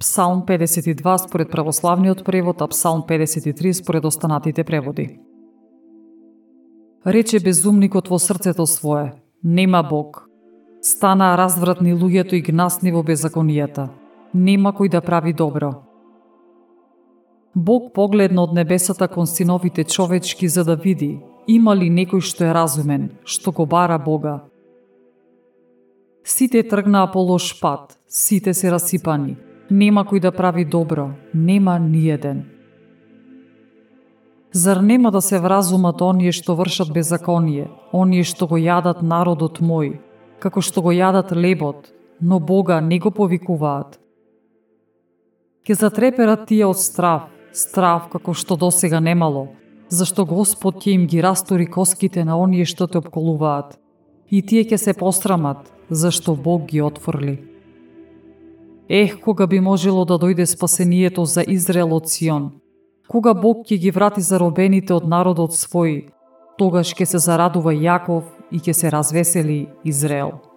Псалм 52 според православниот превод, а Псалм 53 според останатите преводи. Рече безумникот во срцето свое, нема Бог. Стана развратни луѓето и гнасни во беззаконијата. Нема кој да прави добро. Бог погледна од небесата кон синовите човечки за да види има ли некој што е разумен, што го бара Бога. Сите тргнаа по лош пат, сите се расипани. Нема кој да прави добро, нема ниеден. Зар нема да се вразумат оние што вршат беззаконие, оние што го јадат народот мој, како што го јадат лебот, но Бога не го повикуваат? Ке затреперат тие од страв, страв како што досега немало, зашто Господ ќе им ги растори коските на оние што те обколуваат. И тие ќе се посрамат, зашто Бог ги отфрли. Ех, кога би можело да дојде спасението за Израел од Сион, кога Бог ќе ги врати заробените од народот свој, тогаш ќе се зарадува Јаков и ќе се развесели Израел.